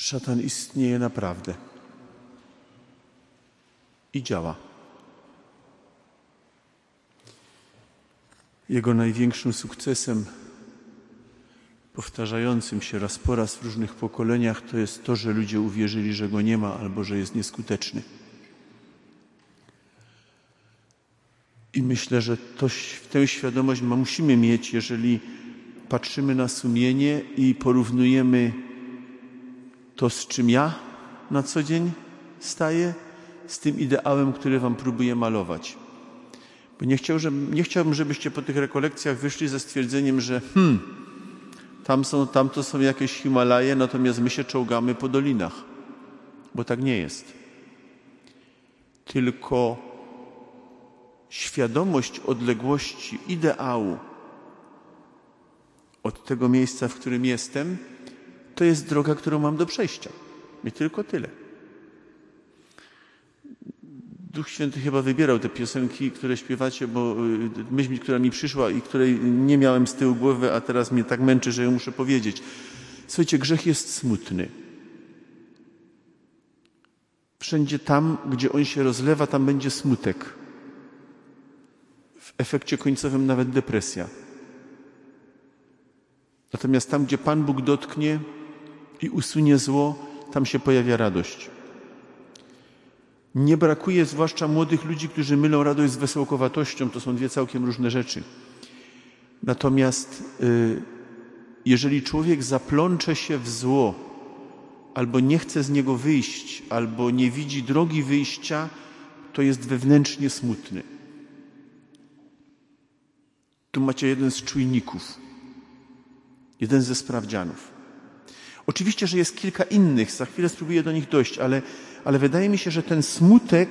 Szatan istnieje naprawdę i działa. Jego największym sukcesem, powtarzającym się raz po raz w różnych pokoleniach, to jest to, że ludzie uwierzyli, że go nie ma albo że jest nieskuteczny. I myślę, że to, tę świadomość musimy mieć, jeżeli patrzymy na sumienie i porównujemy to, z czym ja na co dzień staję, z tym ideałem, który Wam próbuję malować. Bo nie, chciał, nie chciałbym, żebyście po tych rekolekcjach wyszli ze stwierdzeniem, że hmm, tam, są, tam to są jakieś Himalaje, natomiast my się czołgamy po dolinach. Bo tak nie jest. Tylko świadomość odległości ideału od tego miejsca, w którym jestem, to jest droga, którą mam do przejścia. I tylko tyle. Duch Święty chyba wybierał te piosenki, które śpiewacie, bo y, myśl, która mi przyszła i której nie miałem z tyłu głowy, a teraz mnie tak męczy, że ją muszę powiedzieć. Słuchajcie, grzech jest smutny. Wszędzie tam, gdzie on się rozlewa, tam będzie smutek. W efekcie końcowym nawet depresja. Natomiast tam, gdzie Pan Bóg dotknie i usunie zło, tam się pojawia radość. Nie brakuje zwłaszcza młodych ludzi, którzy mylą radość z wesołkowatością. To są dwie całkiem różne rzeczy. Natomiast y, jeżeli człowiek zaplącze się w zło, albo nie chce z niego wyjść, albo nie widzi drogi wyjścia, to jest wewnętrznie smutny. Tu macie jeden z czujników, jeden ze sprawdzianów. Oczywiście, że jest kilka innych, za chwilę spróbuję do nich dojść, ale, ale wydaje mi się, że ten smutek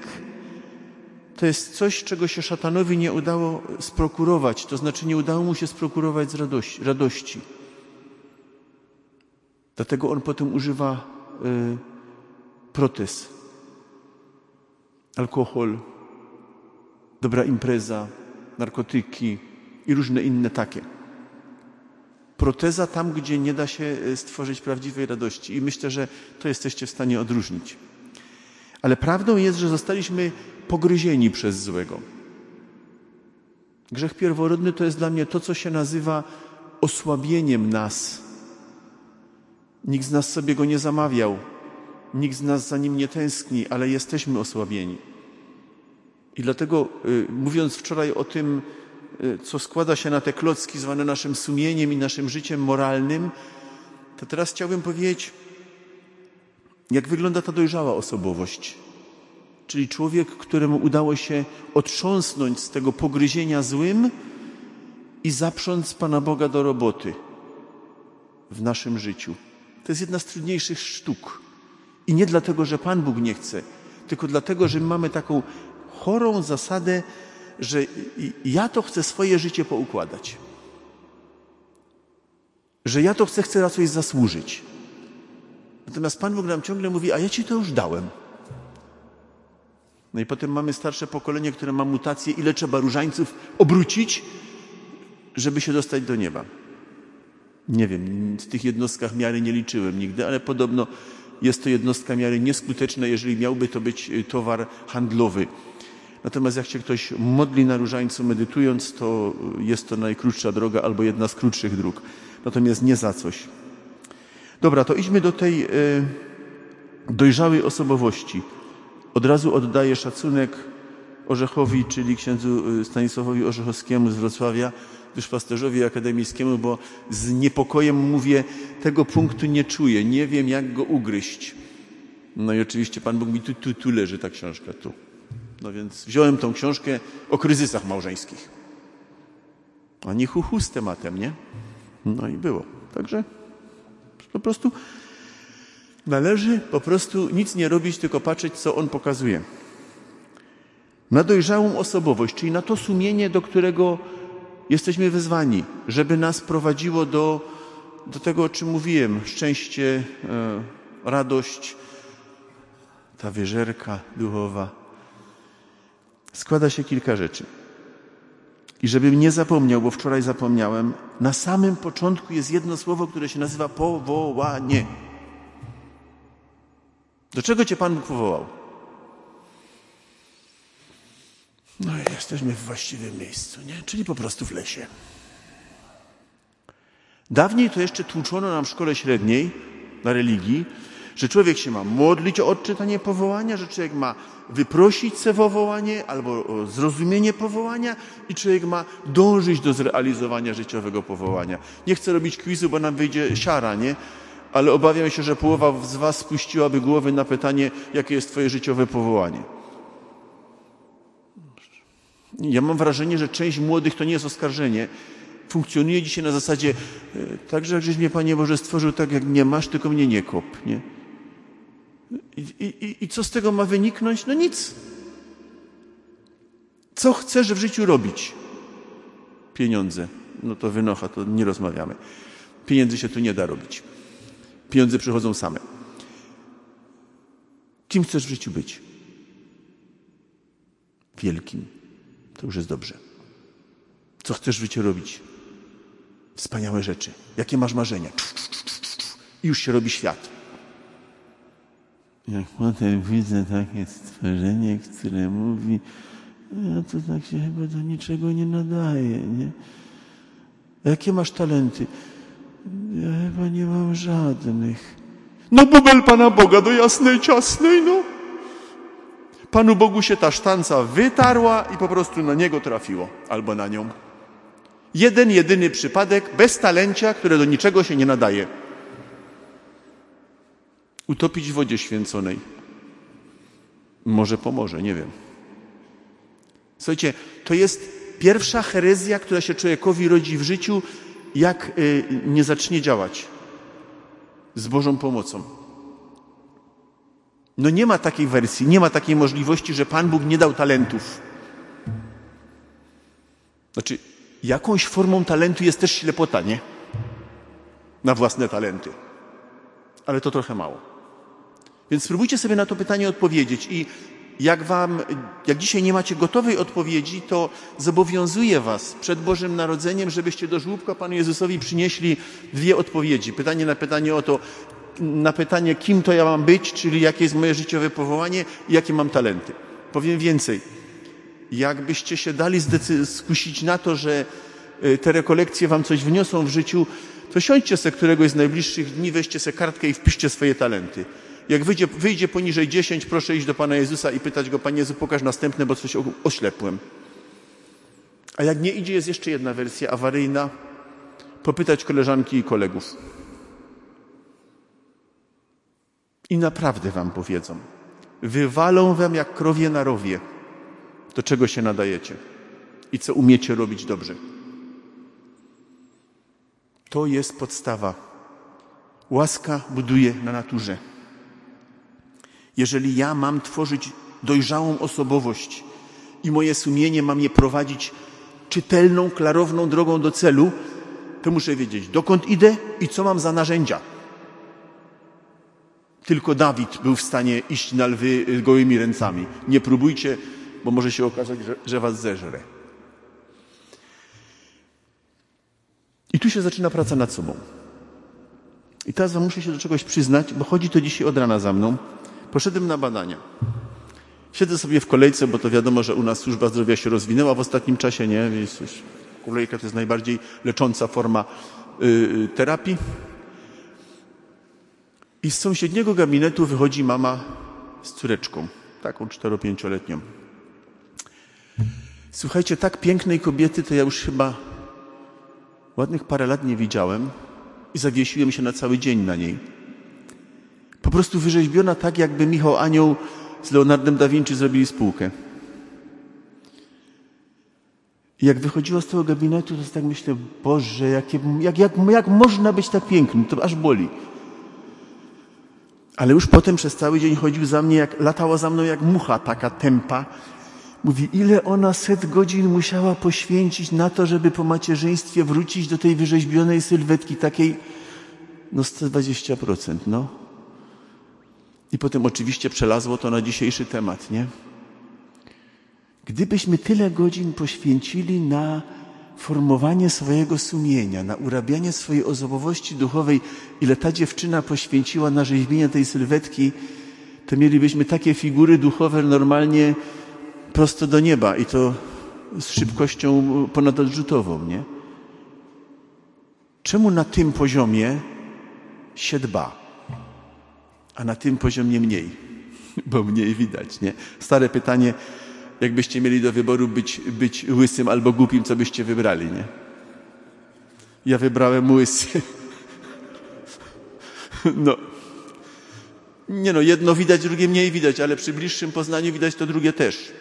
to jest coś, czego się szatanowi nie udało sprokurować, to znaczy nie udało mu się sprokurować z radości. radości. Dlatego on potem używa y, protez, alkohol, dobra impreza, narkotyki i różne inne takie proteza tam, gdzie nie da się e, stworzyć prawdziwej radości. I myślę, że to jesteście w stanie odróżnić. Ale prawdą jest, że zostaliśmy pogryzieni przez złego. Grzech pierworodny to jest dla mnie to, co się nazywa osłabieniem nas. Nikt z nas sobie go nie zamawiał, nikt z nas za nim nie tęskni, ale jesteśmy osłabieni. I dlatego, y, mówiąc wczoraj o tym, co składa się na te klocki zwane naszym sumieniem i naszym życiem moralnym, to teraz chciałbym powiedzieć, jak wygląda ta dojrzała osobowość. Czyli człowiek, któremu udało się otrząsnąć z tego pogryzienia złym i zaprząc Pana Boga do roboty w naszym życiu. To jest jedna z trudniejszych sztuk. I nie dlatego, że Pan Bóg nie chce, tylko dlatego, że mamy taką chorą zasadę że ja to chcę swoje życie poukładać. Że ja to chcę, chcę na coś zasłużyć. Natomiast Pan Bóg nam ciągle mówi, a ja ci to już dałem. No i potem mamy starsze pokolenie, które ma mutację, ile trzeba różańców obrócić, żeby się dostać do nieba. Nie wiem, w tych jednostkach miary nie liczyłem nigdy, ale podobno jest to jednostka miary nieskuteczna, jeżeli miałby to być towar handlowy. Natomiast jak się ktoś modli na różańcu medytując, to jest to najkrótsza droga albo jedna z krótszych dróg. Natomiast nie za coś. Dobra, to idźmy do tej y, dojrzałej osobowości. Od razu oddaję szacunek Orzechowi, czyli księdzu e, Stanisławowi Orzechowskiemu z Wrocławia, duszpasterzowi akademickiemu, bo z niepokojem mówię, tego punktu nie czuję, nie wiem jak go ugryźć. No i oczywiście Pan Bóg mi tu, tu, tu leży ta książka, tu. No więc wziąłem tą książkę o kryzysach małżeńskich. A nie chuchu z tematem, nie? No i było. Także po prostu należy po prostu nic nie robić, tylko patrzeć, co on pokazuje. Na dojrzałą osobowość, czyli na to sumienie, do którego jesteśmy wezwani, żeby nas prowadziło do, do tego, o czym mówiłem: szczęście, e, radość, ta wyżerka duchowa, składa się kilka rzeczy. I żebym nie zapomniał, bo wczoraj zapomniałem, na samym początku jest jedno słowo, które się nazywa powołanie. Do czego cię Pan Bóg powołał? No i jesteśmy w właściwym miejscu, nie? Czyli po prostu w lesie. Dawniej to jeszcze tłuczono nam w szkole średniej na religii, że człowiek się ma modlić o odczytanie powołania, że człowiek ma wyprosić se powołanie albo zrozumienie powołania i człowiek ma dążyć do zrealizowania życiowego powołania. Nie chcę robić quizu, bo nam wyjdzie siara, nie? Ale obawiam się, że połowa z Was spuściłaby głowy na pytanie, jakie jest Twoje życiowe powołanie. Ja mam wrażenie, że część młodych to nie jest oskarżenie. Funkcjonuje dzisiaj na zasadzie, e, także żeś mnie, Panie Boże, stworzył tak, jak mnie masz, tylko mnie nie kop, nie? I, i, I co z tego ma wyniknąć? No nic. Co chcesz w życiu robić? Pieniądze. No to wynocha, to nie rozmawiamy. Pieniędzy się tu nie da robić. Pieniądze przychodzą same. Kim chcesz w życiu być? Wielkim. To już jest dobrze. Co chcesz w życiu robić? Wspaniałe rzeczy. Jakie masz marzenia? I już się robi świat. Jak potem widzę takie stworzenie, które mówi, ja to tak się chyba do niczego nie nadaje, nie? Jakie masz talenty? Ja chyba nie mam żadnych. No bubel Pana Boga do jasnej ciasnej, no. Panu Bogu się ta sztanca wytarła i po prostu na niego trafiło, albo na nią. Jeden, jedyny przypadek, bez talencia, które do niczego się nie nadaje. Utopić w wodzie święconej. Może pomoże, nie wiem. Słuchajcie, to jest pierwsza herezja, która się człowiekowi rodzi w życiu, jak y, nie zacznie działać z Bożą pomocą. No nie ma takiej wersji, nie ma takiej możliwości, że Pan Bóg nie dał talentów. Znaczy, jakąś formą talentu jest też ślepota, nie? Na własne talenty. Ale to trochę mało. Więc spróbujcie sobie na to pytanie odpowiedzieć i jak wam, jak dzisiaj nie macie gotowej odpowiedzi, to zobowiązuję was przed Bożym Narodzeniem, żebyście do żłóbka Panu Jezusowi przynieśli dwie odpowiedzi. Pytanie na pytanie o to, na pytanie, kim to ja mam być, czyli jakie jest moje życiowe powołanie i jakie mam talenty. Powiem więcej. Jakbyście się dali skusić na to, że y, te rekolekcje wam coś wniosą w życiu, to siądźcie sobie któregoś z najbliższych dni, weźcie sobie kartkę i wpiszcie swoje talenty. Jak wyjdzie, wyjdzie poniżej 10, proszę iść do Pana Jezusa i pytać Go, Panie Jezu, pokaż następne, bo coś oślepłem. A jak nie idzie, jest jeszcze jedna wersja awaryjna. Popytać koleżanki i kolegów. I naprawdę Wam powiedzą. Wywalą Wam jak krowie na rowie, do czego się nadajecie i co umiecie robić dobrze. To jest podstawa. Łaska buduje na naturze. Jeżeli ja mam tworzyć dojrzałą osobowość i moje sumienie mam je prowadzić czytelną, klarowną drogą do celu, to muszę wiedzieć, dokąd idę i co mam za narzędzia. Tylko Dawid był w stanie iść na lwy gołymi ręcami. Nie próbujcie, bo może się okazać, że, że was zeżre. I tu się zaczyna praca nad sobą. I teraz wam muszę się do czegoś przyznać, bo chodzi to dzisiaj od rana za mną. Poszedłem na badania. Siedzę sobie w kolejce, bo to wiadomo, że u nas służba zdrowia się rozwinęła w ostatnim czasie, nie? Kolejka to jest najbardziej lecząca forma yy, terapii. I z sąsiedniego gabinetu wychodzi mama z córeczką, taką cztero-pięcioletnią. Słuchajcie, tak pięknej kobiety to ja już chyba ładnych parę lat nie widziałem i zawiesiłem się na cały dzień na niej. Po prostu wyrzeźbiona tak, jakby Michał Anioł z Leonardem da Vinci zrobili spółkę. I jak wychodziła z tego gabinetu, to tak myślę, Boże, jak, jak, jak można być tak pięknym? To aż boli. Ale już potem przez cały dzień chodził za mnie, jak, latała za mną jak mucha, taka tempa. Mówi, ile ona set godzin musiała poświęcić na to, żeby po macierzyństwie wrócić do tej wyrzeźbionej sylwetki, takiej, no 120%, no. I potem oczywiście przelazło to na dzisiejszy temat, nie? Gdybyśmy tyle godzin poświęcili na formowanie swojego sumienia, na urabianie swojej osobowości duchowej, ile ta dziewczyna poświęciła na rzeźbienie tej sylwetki, to mielibyśmy takie figury duchowe normalnie prosto do nieba i to z szybkością ponadodrzutową, nie? Czemu na tym poziomie się dba, a na tym poziomie mniej? Bo mniej widać, nie? Stare pytanie, jakbyście mieli do wyboru być, być łysym albo głupim, co byście wybrali, nie? Ja wybrałem łysy. No. Nie no, jedno widać, drugie mniej widać, ale przy bliższym poznaniu widać to drugie też.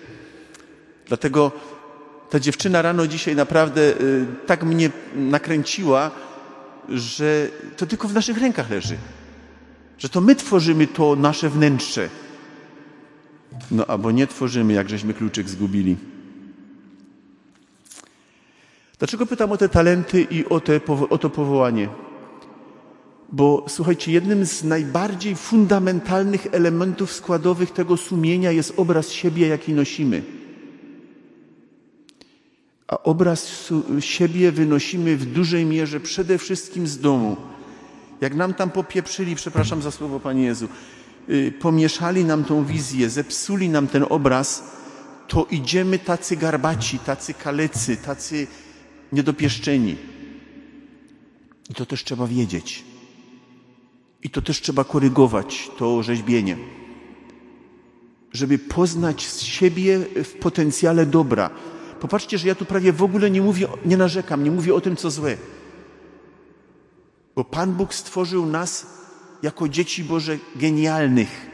Dlatego ta dziewczyna rano dzisiaj naprawdę y, tak mnie nakręciła, że to tylko w naszych rękach leży. Że to my tworzymy to nasze wnętrze. No albo nie tworzymy, jak żeśmy kluczyk zgubili. Dlaczego pytam o te talenty i o, te, o to powołanie? Bo słuchajcie, jednym z najbardziej fundamentalnych elementów składowych tego sumienia jest obraz siebie, jaki nosimy. A obraz siebie wynosimy w dużej mierze przede wszystkim z domu. Jak nam tam popieprzyli, przepraszam za słowo Panie Jezu, yy, pomieszali nam tą wizję, zepsuli nam ten obraz, to idziemy tacy garbaci, tacy kalecy, tacy niedopieszczeni. I to też trzeba wiedzieć. I to też trzeba korygować, to rzeźbienie. Żeby poznać siebie w potencjale dobra. Popatrzcie, że ja tu prawie w ogóle nie mówię, nie narzekam, nie mówię o tym, co złe. Bo Pan Bóg stworzył nas jako dzieci Boże genialnych.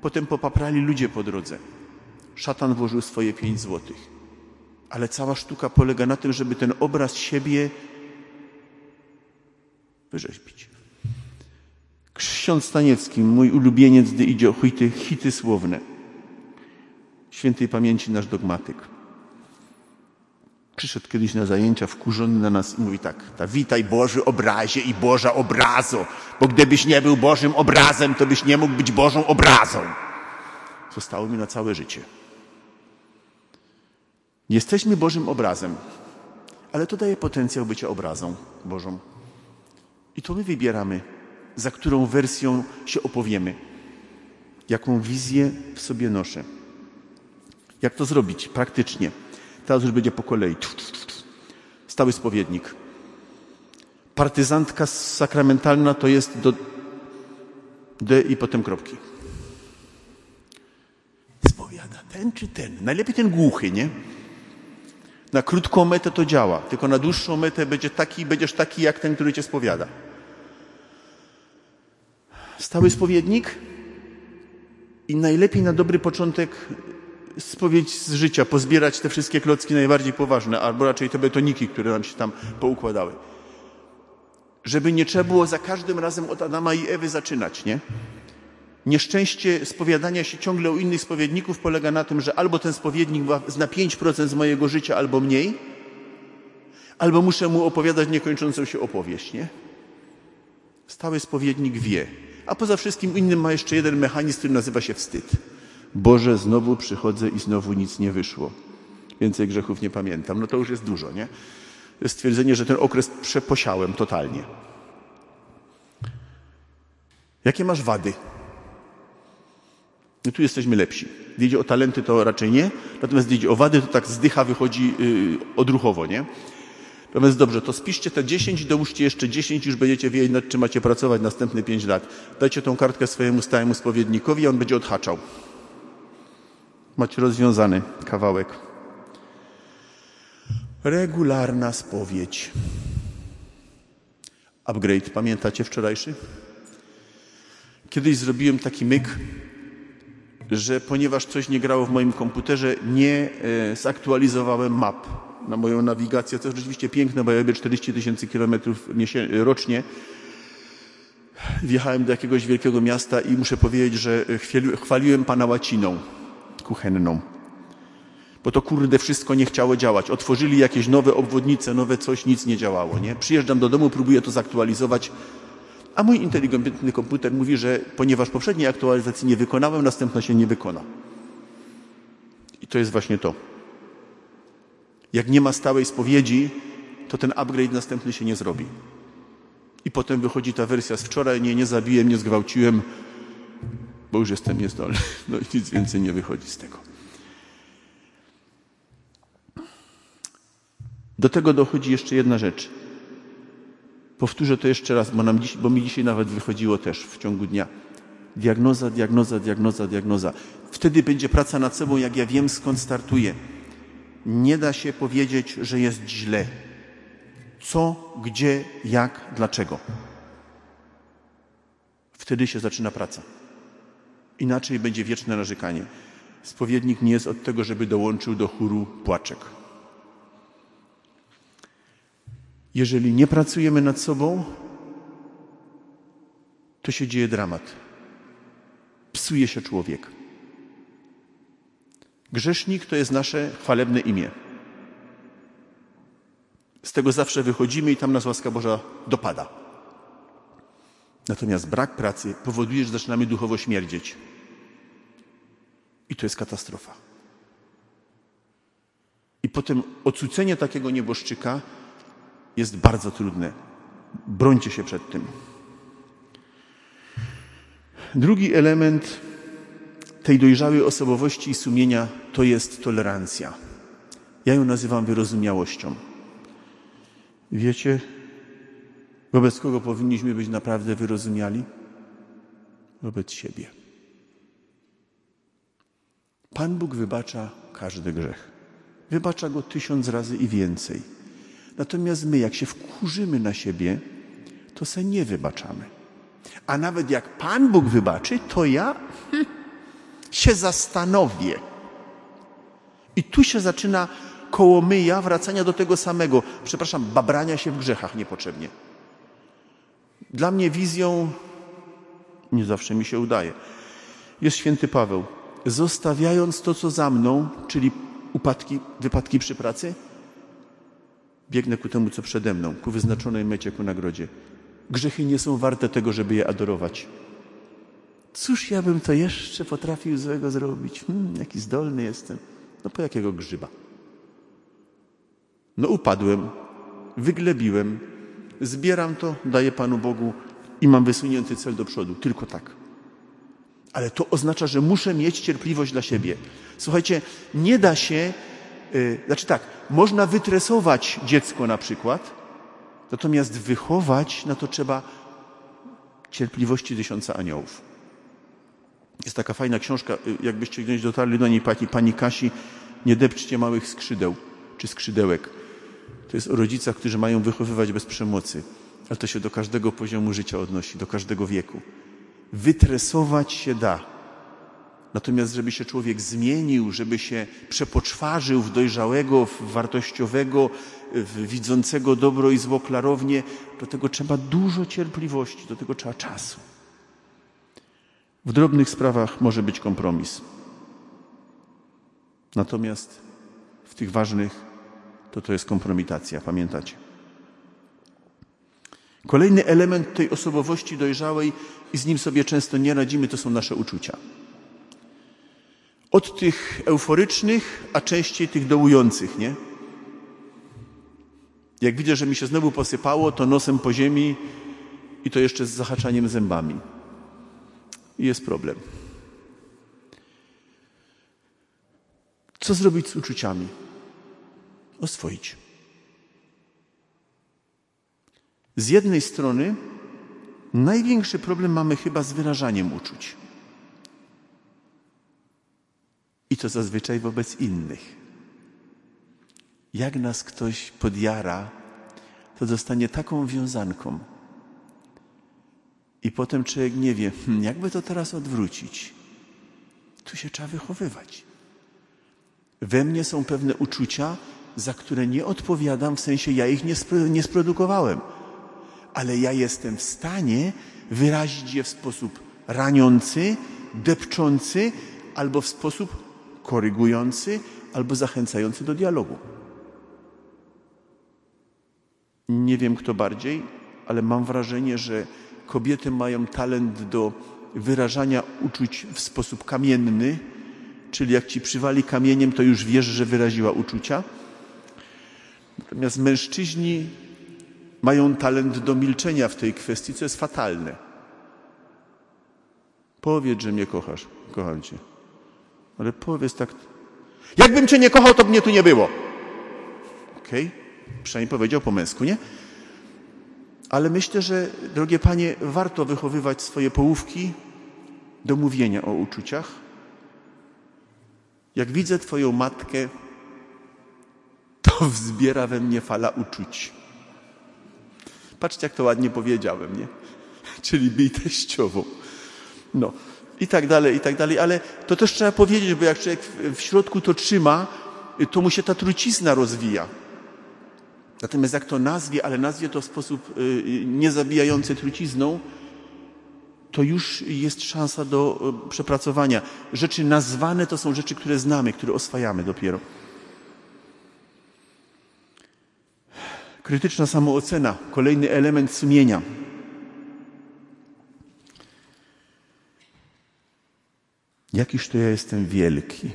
Potem popaprali ludzie po drodze. Szatan włożył swoje pięć złotych. Ale cała sztuka polega na tym, żeby ten obraz siebie wyrzeźbić. Ksiądz Staniewski, mój ulubieniec, gdy idzie o hity, hity słowne. Świętej pamięci nasz dogmatyk. Przyszedł kiedyś na zajęcia wkurzony na nas i mówi tak, ta witaj Boży obrazie i Boża obrazo, bo gdybyś nie był Bożym obrazem, to byś nie mógł być Bożą obrazą. Zostało mi na całe życie. Jesteśmy Bożym obrazem, ale to daje potencjał bycia obrazą Bożą. I to my wybieramy, za którą wersją się opowiemy, jaką wizję w sobie noszę. Jak to zrobić praktycznie? Teraz już będzie po kolei. Stały spowiednik. Partyzantka sakramentalna to jest do D i potem kropki. Spowiada ten czy ten. Najlepiej ten głuchy, nie? Na krótką metę to działa, tylko na dłuższą metę będzie taki, będziesz taki jak ten, który cię spowiada. Stały spowiednik i najlepiej na dobry początek spowiedź z życia, pozbierać te wszystkie klocki najbardziej poważne, albo raczej te betoniki, które nam się tam poukładały. Żeby nie trzeba było za każdym razem od Adama i Ewy zaczynać, nie? Nieszczęście spowiadania się ciągle u innych spowiedników polega na tym, że albo ten spowiednik zna 5% z mojego życia, albo mniej, albo muszę mu opowiadać niekończącą się opowieść, nie? Stały spowiednik wie. A poza wszystkim innym ma jeszcze jeden mechanizm, który nazywa się wstyd. Boże, znowu przychodzę i znowu nic nie wyszło. Więcej grzechów nie pamiętam. No to już jest dużo, nie? Stwierdzenie, że ten okres przeposiałem totalnie. Jakie masz wady? No tu jesteśmy lepsi. Gdy o talenty, to raczej nie. Natomiast gdy o wady, to tak zdycha wychodzi yy, odruchowo, nie? Natomiast dobrze, to spiszcie te 10 i dołóżcie jeszcze 10, już będziecie wiedzieć, nad czym macie pracować następne 5 lat. Dajcie tą kartkę swojemu stałemu spowiednikowi, a on będzie odhaczał. Macie rozwiązany kawałek. Regularna spowiedź. Upgrade, pamiętacie wczorajszy? Kiedyś zrobiłem taki myk, że ponieważ coś nie grało w moim komputerze, nie e, zaktualizowałem map na moją nawigację. To jest rzeczywiście piękne, bo ja robię 40 tysięcy kilometrów rocznie. Wjechałem do jakiegoś wielkiego miasta i muszę powiedzieć, że chwaliłem Pana łaciną kuchenną. Bo to kurde wszystko nie chciało działać. Otworzyli jakieś nowe obwodnice, nowe coś, nic nie działało. Nie? Przyjeżdżam do domu, próbuję to zaktualizować, a mój inteligentny komputer mówi, że ponieważ poprzedniej aktualizacji nie wykonałem, następna się nie wykona. I to jest właśnie to. Jak nie ma stałej spowiedzi, to ten upgrade następny się nie zrobi. I potem wychodzi ta wersja z wczoraj, nie, nie zabiłem, nie zgwałciłem, bo już jestem niezdolny. No i nic więcej nie wychodzi z tego. Do tego dochodzi jeszcze jedna rzecz. Powtórzę to jeszcze raz, bo, nam dziś, bo mi dzisiaj nawet wychodziło też w ciągu dnia. Diagnoza, diagnoza, diagnoza, diagnoza. Wtedy będzie praca nad sobą, jak ja wiem, skąd startuję. Nie da się powiedzieć, że jest źle. Co, gdzie, jak, dlaczego. Wtedy się zaczyna praca. Inaczej będzie wieczne narzekanie. Spowiednik nie jest od tego, żeby dołączył do chóru płaczek. Jeżeli nie pracujemy nad sobą, to się dzieje dramat. Psuje się człowiek. Grzesznik to jest nasze chwalebne imię. Z tego zawsze wychodzimy i tam nas łaska Boża dopada. Natomiast brak pracy powoduje, że zaczynamy duchowo śmierdzieć. I to jest katastrofa. I potem odsucenie takiego nieboszczyka jest bardzo trudne. Brońcie się przed tym. Drugi element tej dojrzałej osobowości i sumienia to jest tolerancja. Ja ją nazywam wyrozumiałością. Wiecie, wobec kogo powinniśmy być naprawdę wyrozumiali? Wobec siebie. Pan Bóg wybacza każdy grzech. Wybacza go tysiąc razy i więcej. Natomiast my, jak się wkurzymy na siebie, to se nie wybaczamy. A nawet jak Pan Bóg wybaczy, to ja się zastanowię. I tu się zaczyna koło myja wracania do tego samego. Przepraszam, babrania się w grzechach niepotrzebnie. Dla mnie wizją, nie zawsze mi się udaje, jest święty Paweł. Zostawiając to, co za mną, czyli upadki, wypadki przy pracy, biegnę ku temu, co przede mną, ku wyznaczonej mecie, ku nagrodzie. Grzechy nie są warte tego, żeby je adorować. Cóż ja bym to jeszcze potrafił złego zrobić? Hmm, jaki zdolny jestem. No po jakiego grzyba? No upadłem, wyglebiłem, zbieram to, daję Panu Bogu i mam wysunięty cel do przodu. Tylko tak. Ale to oznacza, że muszę mieć cierpliwość dla siebie. Słuchajcie, nie da się, yy, znaczy tak, można wytresować dziecko na przykład, natomiast wychować na to trzeba cierpliwości tysiąca aniołów. Jest taka fajna książka, y, jakbyście gdzieś dotarli do niej, pani, pani Kasi, nie depczcie małych skrzydeł czy skrzydełek. To jest o rodzicach, którzy mają wychowywać bez przemocy, ale to się do każdego poziomu życia odnosi, do każdego wieku. Wytresować się da. Natomiast, żeby się człowiek zmienił, żeby się przepoczwarzył w dojrzałego, w wartościowego, w widzącego dobro i zło klarownie, do tego trzeba dużo cierpliwości, do tego trzeba czasu. W drobnych sprawach może być kompromis. Natomiast w tych ważnych to to jest kompromitacja, pamiętacie? Kolejny element tej osobowości dojrzałej i z nim sobie często nie radzimy, to są nasze uczucia. Od tych euforycznych, a częściej tych dołujących, nie? Jak widzę, że mi się znowu posypało, to nosem po ziemi i to jeszcze z zahaczaniem zębami. I jest problem. Co zrobić z uczuciami? Oswoić. Z jednej strony największy problem mamy chyba z wyrażaniem uczuć. I to zazwyczaj wobec innych. Jak nas ktoś podjara, to zostanie taką wiązanką. I potem człowiek nie wie, hmm, jakby to teraz odwrócić. Tu się trzeba wychowywać. We mnie są pewne uczucia, za które nie odpowiadam, w sensie ja ich nie, nie sprodukowałem, ale ja jestem w stanie wyrazić je w sposób raniący, depczący albo w sposób korygujący albo zachęcający do dialogu. Nie wiem kto bardziej, ale mam wrażenie, że kobiety mają talent do wyrażania uczuć w sposób kamienny, czyli jak ci przywali kamieniem, to już wiesz, że wyraziła uczucia. Natomiast mężczyźni mają talent do milczenia w tej kwestii, co jest fatalne. Powiedz, że mnie kochasz. Kocham cię. Ale powiedz tak. Jakbym cię nie kochał, to mnie tu nie było. Okej? Okay? Przynajmniej powiedział po męsku, nie? Ale myślę, że, drogie panie, warto wychowywać swoje połówki do mówienia o uczuciach. Jak widzę Twoją matkę, to wzbiera we mnie fala uczuć. Patrzcie, jak to ładnie powiedziałem, nie? Czyli bij teściową. No, i tak dalej, i tak dalej, ale to też trzeba powiedzieć, bo jak człowiek w środku to trzyma, to mu się ta trucizna rozwija. Natomiast jak to nazwie, ale nazwie to w sposób y, niezabijający trucizną, to już jest szansa do y, przepracowania. Rzeczy nazwane to są rzeczy, które znamy, które oswajamy dopiero. Krytyczna samoocena, kolejny element sumienia. Jakiż to ja jestem wielki,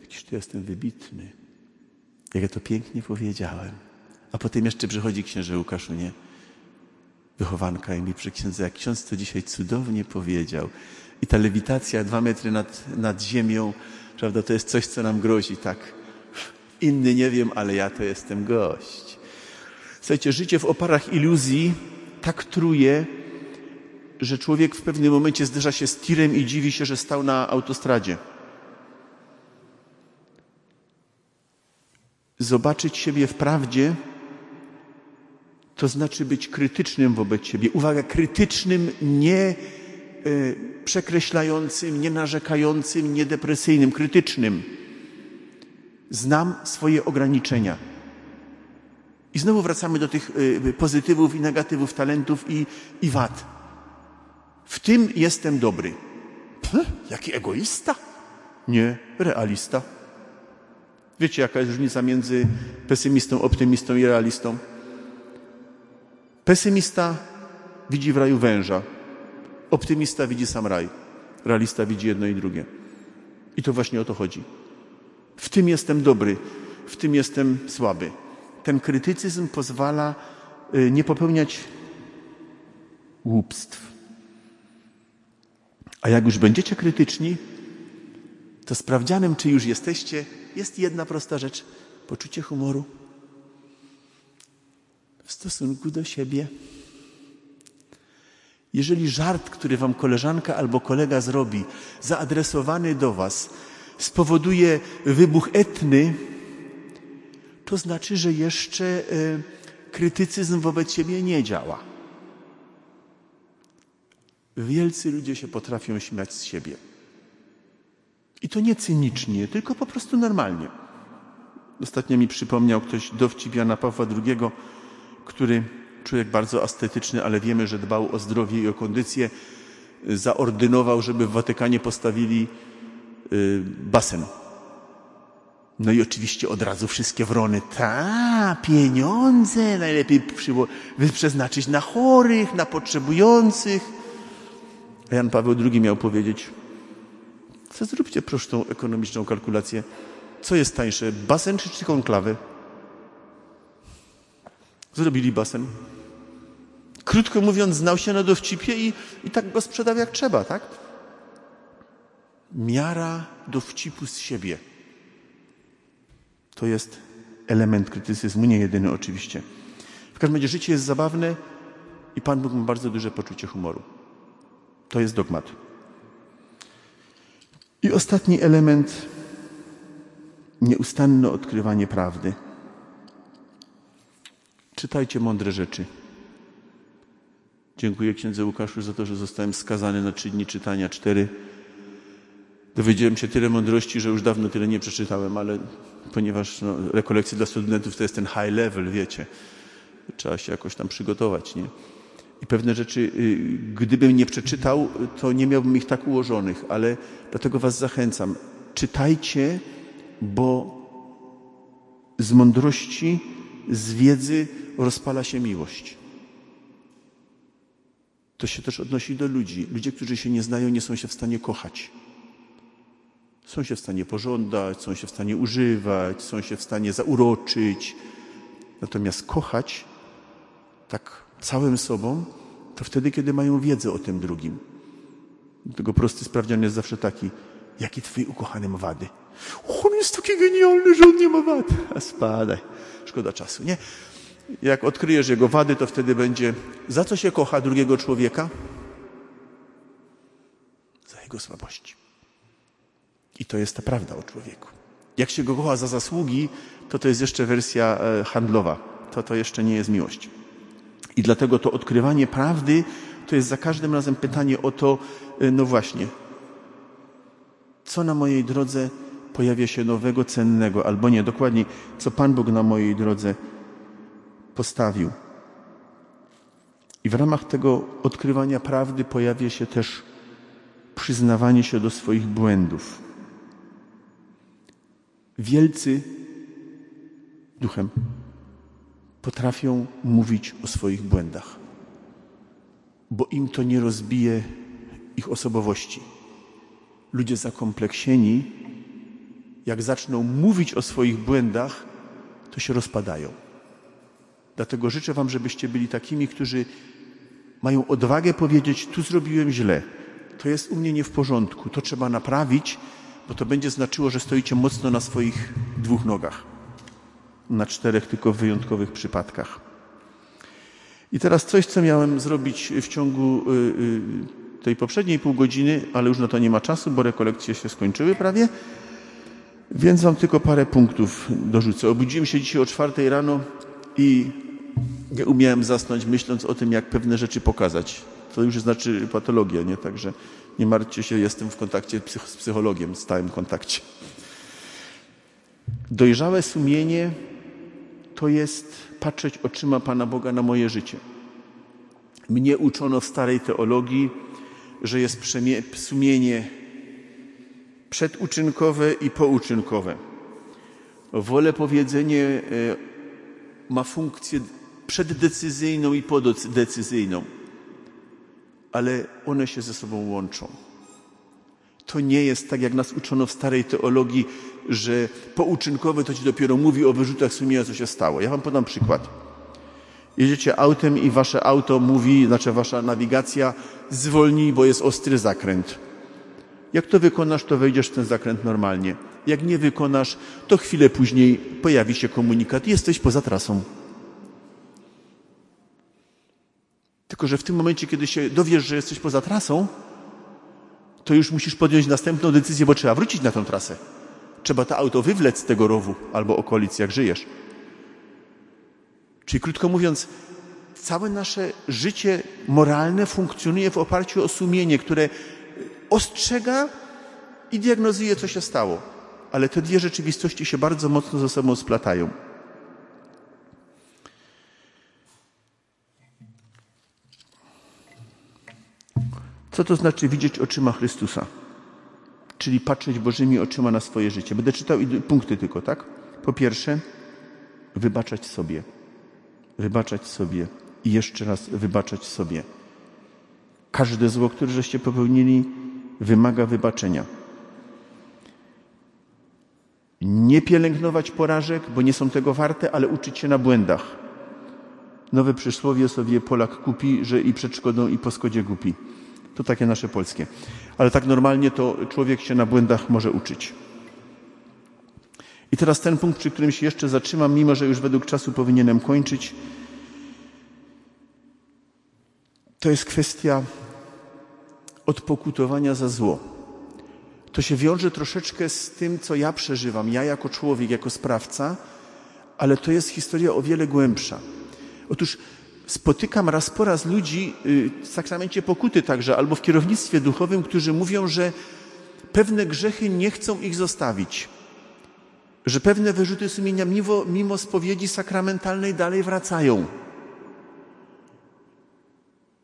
jakiż to ja jestem wybitny. Jak ja to pięknie powiedziałem. A potem jeszcze przychodzi księże Łukaszu, nie? Wychowanka i mi przy księdze, jak ksiądz to dzisiaj cudownie powiedział. I ta lewitacja dwa metry nad, nad ziemią, prawda, to jest coś, co nam grozi, tak. Inny nie wiem, ale ja to jestem gość. Słuchajcie, życie w oparach iluzji tak truje, że człowiek w pewnym momencie zderza się z tirem i dziwi się, że stał na autostradzie. Zobaczyć siebie w prawdzie to znaczy być krytycznym wobec siebie. Uwaga, krytycznym, nie y, przekreślającym, nie narzekającym, nie depresyjnym, krytycznym. Znam swoje ograniczenia. I znowu wracamy do tych y, pozytywów i negatywów, talentów i, i wad. W tym jestem dobry. Pff, jaki egoista? Nie, realista. Wiecie, jaka jest różnica między pesymistą, optymistą i realistą? Pesymista widzi w raju węża, optymista widzi sam raj, realista widzi jedno i drugie. I to właśnie o to chodzi. W tym jestem dobry, w tym jestem słaby. Ten krytycyzm pozwala y, nie popełniać głupstw. A jak już będziecie krytyczni, to sprawdzianem, czy już jesteście, jest jedna prosta rzecz: poczucie humoru w stosunku do siebie. Jeżeli żart, który wam koleżanka albo kolega zrobi, zaadresowany do was, spowoduje wybuch etny, to znaczy, że jeszcze y, krytycyzm wobec siebie nie działa. Wielcy ludzie się potrafią śmiać z siebie. I to nie cynicznie, tylko po prostu normalnie. Ostatnio mi przypomniał ktoś dowcip Jana Pawła II, który człowiek bardzo astetyczny, ale wiemy, że dbał o zdrowie i o kondycję, zaordynował, żeby w Watykanie postawili y, basen. No i oczywiście od razu wszystkie wrony, ta, pieniądze najlepiej przeznaczyć na chorych, na potrzebujących. A Jan Paweł II miał powiedzieć, co zróbcie prostą ekonomiczną kalkulację. Co jest tańsze, basen czy, czy konklawy? Zrobili basen. Krótko mówiąc, znał się na dowcipie i, i tak go sprzedał jak trzeba, tak? Miara dowcipu z siebie. To jest element krytycyzmu, nie jedyny oczywiście. W każdym razie życie jest zabawne i Pan Bóg ma bardzo duże poczucie humoru. To jest dogmat. I ostatni element nieustanne odkrywanie prawdy. Czytajcie mądre rzeczy. Dziękuję księdze Łukaszu za to, że zostałem skazany na trzy dni czytania, cztery. Dowiedziałem się tyle mądrości, że już dawno tyle nie przeczytałem, ale ponieważ no, rekolekcje dla studentów to jest ten high level, wiecie, trzeba się jakoś tam przygotować, nie? I pewne rzeczy, y, gdybym nie przeczytał, to nie miałbym ich tak ułożonych, ale dlatego Was zachęcam. Czytajcie, bo z mądrości, z wiedzy rozpala się miłość. To się też odnosi do ludzi. Ludzie, którzy się nie znają, nie są się w stanie kochać. Są się w stanie pożądać, są się w stanie używać, są się w stanie zauroczyć. Natomiast kochać tak całym sobą, to wtedy, kiedy mają wiedzę o tym drugim. Dlatego prosty sprawdzian jest zawsze taki, jaki twój ukochany ma wady? On jest taki genialny, że on nie ma wad. A spadaj, szkoda czasu, nie? Jak odkryjesz jego wady, to wtedy będzie, za co się kocha drugiego człowieka? Za jego słabości. I to jest ta prawda o człowieku. Jak się go kocha za zasługi, to to jest jeszcze wersja e, handlowa. To to jeszcze nie jest miłość. I dlatego to odkrywanie prawdy to jest za każdym razem pytanie o to, e, no właśnie, co na mojej drodze pojawia się nowego, cennego, albo nie, dokładniej, co Pan Bóg na mojej drodze postawił. I w ramach tego odkrywania prawdy pojawia się też przyznawanie się do swoich błędów. Wielcy duchem potrafią mówić o swoich błędach, bo im to nie rozbije ich osobowości. Ludzie zakompleksieni, jak zaczną mówić o swoich błędach, to się rozpadają. Dlatego życzę Wam, żebyście byli takimi, którzy mają odwagę powiedzieć: Tu zrobiłem źle, to jest u mnie nie w porządku, to trzeba naprawić, bo to będzie znaczyło, że stoicie mocno na swoich dwóch nogach. Na czterech tylko w wyjątkowych przypadkach. I teraz coś, co miałem zrobić w ciągu y, y, tej poprzedniej pół godziny, ale już na to nie ma czasu, bo rekolekcje się skończyły prawie. Więc Wam tylko parę punktów dorzucę. Obudziłem się dzisiaj o czwartej rano i nie umiałem zasnąć, myśląc o tym, jak pewne rzeczy pokazać. To już znaczy patologia, nie? Także nie martwcie się, jestem w kontakcie z psychologiem, w stałym kontakcie. Dojrzałe sumienie to jest patrzeć oczyma Pana Boga na moje życie. Mnie uczono w starej teologii, że jest sumienie przeduczynkowe i pouczynkowe. Wolę powiedzenie e, ma funkcję przeddecyzyjną i podecyzyjną, ale one się ze sobą łączą. To nie jest tak, jak nas uczono w starej teologii, że pouczynkowe to ci dopiero mówi o wyrzutach sumienia, co się stało. Ja wam podam przykład. Jedziecie autem i wasze auto mówi, znaczy wasza nawigacja zwolnij, bo jest ostry zakręt. Jak to wykonasz, to wejdziesz w ten zakręt normalnie. Jak nie wykonasz, to chwilę później pojawi się komunikat: jesteś poza trasą. Tylko, że w tym momencie, kiedy się dowiesz, że jesteś poza trasą, to już musisz podjąć następną decyzję, bo trzeba wrócić na tę trasę. Trzeba to auto wywlec z tego rowu albo okolic, jak żyjesz. Czyli krótko mówiąc, całe nasze życie moralne funkcjonuje w oparciu o sumienie, które ostrzega i diagnozuje, co się stało. Ale te dwie rzeczywistości się bardzo mocno ze sobą splatają. Co to znaczy widzieć oczyma Chrystusa? Czyli patrzeć Bożymi oczyma na swoje życie. Będę czytał punkty tylko, tak? Po pierwsze, wybaczać sobie. Wybaczać sobie i jeszcze raz wybaczać sobie. Każde zło, które żeście popełnili, wymaga wybaczenia. Nie pielęgnować porażek, bo nie są tego warte, ale uczyć się na błędach. Nowe przysłowie sobie Polak kupi, że i przed szkodą, i po skodzie kupi. To takie nasze polskie. Ale tak normalnie to człowiek się na błędach może uczyć. I teraz ten punkt, przy którym się jeszcze zatrzymam, mimo że już według czasu powinienem kończyć, to jest kwestia odpokutowania za zło. To się wiąże troszeczkę z tym, co ja przeżywam, ja jako człowiek, jako sprawca, ale to jest historia o wiele głębsza. Otóż spotykam raz po raz ludzi y, w sakramencie pokuty także, albo w kierownictwie duchowym, którzy mówią, że pewne grzechy nie chcą ich zostawić. Że pewne wyrzuty sumienia mimo, mimo spowiedzi sakramentalnej dalej wracają.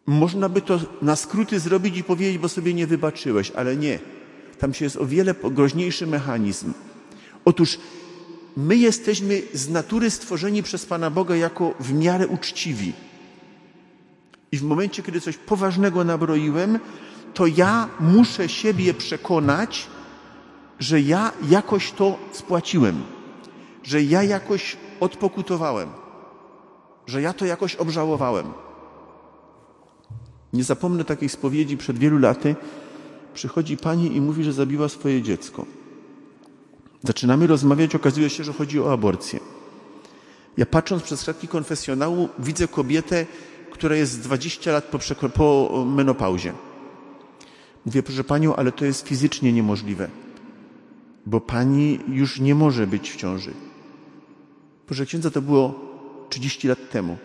Można by to na skróty zrobić i powiedzieć, bo sobie nie wybaczyłeś, ale nie. Tam się jest o wiele groźniejszy mechanizm. Otóż my jesteśmy z natury stworzeni przez Pana Boga jako w miarę uczciwi. I w momencie, kiedy coś poważnego nabroiłem, to ja muszę siebie przekonać, że ja jakoś to spłaciłem, że ja jakoś odpokutowałem, że ja to jakoś obżałowałem. Nie zapomnę takiej spowiedzi przed wielu laty, Przychodzi pani i mówi, że zabiła swoje dziecko. Zaczynamy rozmawiać, okazuje się, że chodzi o aborcję. Ja patrząc przez kratki konfesjonału, widzę kobietę, która jest 20 lat po, po menopauzie. Mówię, proszę panią, ale to jest fizycznie niemożliwe, bo pani już nie może być w ciąży. Proszę księdza, to było 30 lat temu.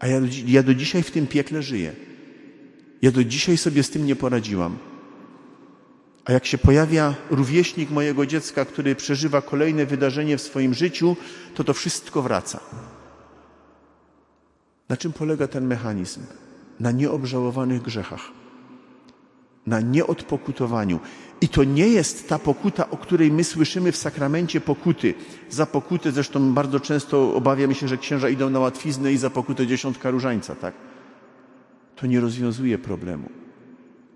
A ja, ja do dzisiaj w tym piekle żyję. Ja do dzisiaj sobie z tym nie poradziłam. A jak się pojawia rówieśnik mojego dziecka, który przeżywa kolejne wydarzenie w swoim życiu, to to wszystko wraca. Na czym polega ten mechanizm? Na nieobżałowanych grzechach, na nieodpokutowaniu. I to nie jest ta pokuta, o której my słyszymy w sakramencie pokuty. Za pokutę zresztą bardzo często obawiam się, że księża idą na łatwiznę i za pokutę dziesiątka różańca, tak? To nie rozwiązuje problemu.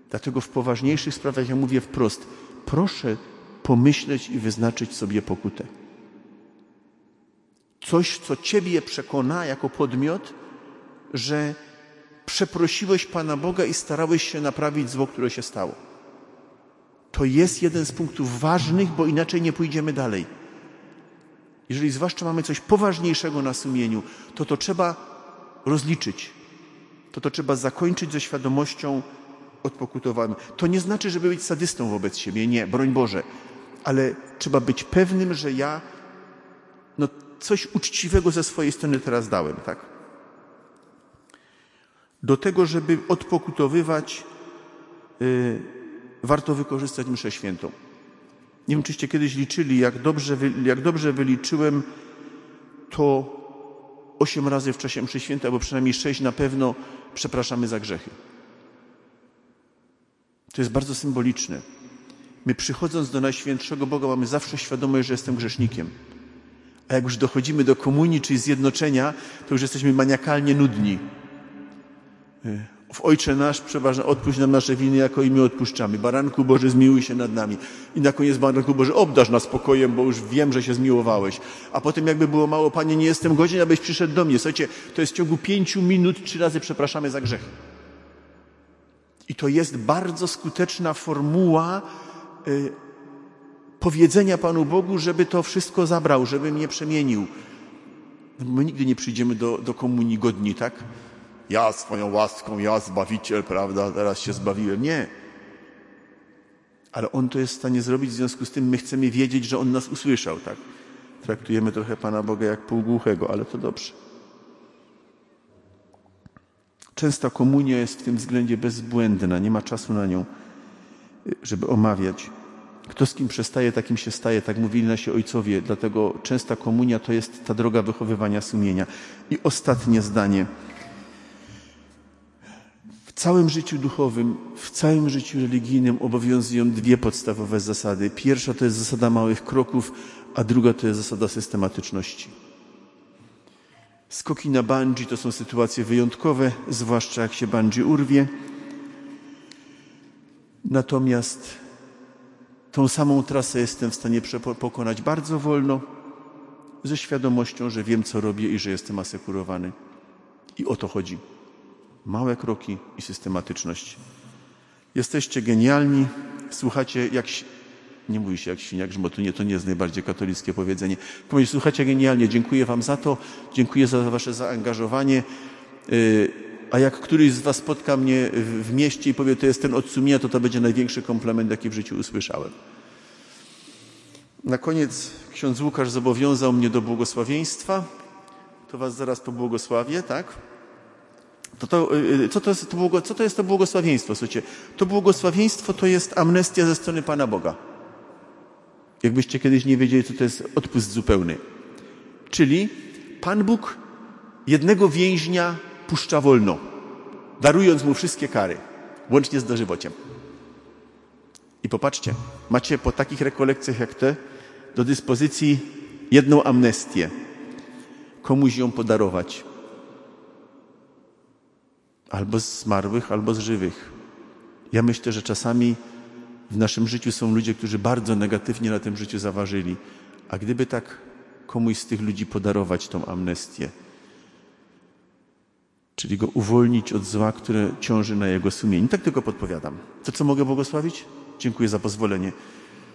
Dlatego w poważniejszych sprawach ja mówię wprost, proszę pomyśleć i wyznaczyć sobie pokutę. Coś, co Ciebie przekona jako podmiot, że przeprosiłeś Pana Boga i starałeś się naprawić zło, które się stało. To jest jeden z punktów ważnych, bo inaczej nie pójdziemy dalej. Jeżeli zwłaszcza mamy coś poważniejszego na sumieniu, to to trzeba rozliczyć. To to trzeba zakończyć ze świadomością odpokutowanym. To nie znaczy, żeby być sadystą wobec siebie. Nie, broń Boże. Ale trzeba być pewnym, że ja no, coś uczciwego ze swojej strony teraz dałem, tak? Do tego, żeby odpokutowywać, yy, warto wykorzystać mszę świętą. Nie wiem, czyście kiedyś liczyli, jak dobrze, jak dobrze wyliczyłem, to osiem razy w czasie mszy świętej, albo przynajmniej sześć na pewno przepraszamy za grzechy. To jest bardzo symboliczne. My przychodząc do Najświętszego Boga mamy zawsze świadomość, że jestem grzesznikiem. A jak już dochodzimy do komunii, czyli zjednoczenia, to już jesteśmy maniakalnie nudni. W Ojcze nasz przeważnie odpuść nam nasze winy, jako i my odpuszczamy. Baranku Boży, zmiłuj się nad nami. I na koniec Baranku Boży, obdasz nas spokojem, bo już wiem, że się zmiłowałeś. A potem jakby było mało, Panie, nie jestem godzien, abyś przyszedł do mnie. Słuchajcie, to jest w ciągu pięciu minut trzy razy przepraszamy za grzech. I to jest bardzo skuteczna formuła y, powiedzenia Panu Bogu, żeby to wszystko zabrał, żeby mnie przemienił. My nigdy nie przyjdziemy do, do komunii godni, tak? Ja swoją łaską, ja Zbawiciel, prawda, teraz się zbawiłem. Nie. Ale On to jest w stanie zrobić, w związku z tym my chcemy wiedzieć, że On nas usłyszał, tak? Traktujemy trochę Pana Boga jak półgłuchego, ale to dobrze. Częsta komunia jest w tym względzie bezbłędna, nie ma czasu na nią, żeby omawiać. Kto z kim przestaje, takim się staje, tak mówili nasi ojcowie, dlatego częsta komunia to jest ta droga wychowywania sumienia. I ostatnie zdanie. Całym życiu duchowym, w całym życiu religijnym obowiązują dwie podstawowe zasady. Pierwsza to jest zasada małych kroków, a druga to jest zasada systematyczności. Skoki na bungee to są sytuacje wyjątkowe, zwłaszcza jak się bungee urwie. Natomiast tą samą trasę jestem w stanie pokonać bardzo wolno, ze świadomością, że wiem, co robię i że jestem asekurowany. I o to chodzi. Małe kroki i systematyczność. Jesteście genialni, słuchacie jak nie mówi się jak świniak, bo to nie, jest najbardziej katolickie powiedzenie. Mówię, słuchajcie genialnie, dziękuję wam za to, dziękuję za wasze zaangażowanie. Y, a jak któryś z was spotka mnie w mieście i powie, to jest ten od sumienia, to to będzie największy komplement, jaki w życiu usłyszałem. Na koniec ksiądz Łukasz zobowiązał mnie do błogosławieństwa. To was zaraz pobłogosławię, tak? To, to, y, co, to jest, to, co to jest to błogosławieństwo? Słuchajcie, to błogosławieństwo to jest amnestia ze strony Pana Boga. Jakbyście kiedyś nie wiedzieli, co to jest odpust zupełny. Czyli Pan Bóg jednego więźnia puszcza wolno, darując mu wszystkie kary, łącznie z dożywociem. I popatrzcie, macie po takich rekolekcjach jak te do dyspozycji jedną amnestię. Komuś ją podarować. Albo z zmarłych, albo z żywych. Ja myślę, że czasami w naszym życiu są ludzie, którzy bardzo negatywnie na tym życiu zaważyli. A gdyby tak komuś z tych ludzi podarować tą amnestię, czyli go uwolnić od zła, które ciąży na jego sumieniu. Tak tylko podpowiadam. To co mogę błogosławić? Dziękuję za pozwolenie.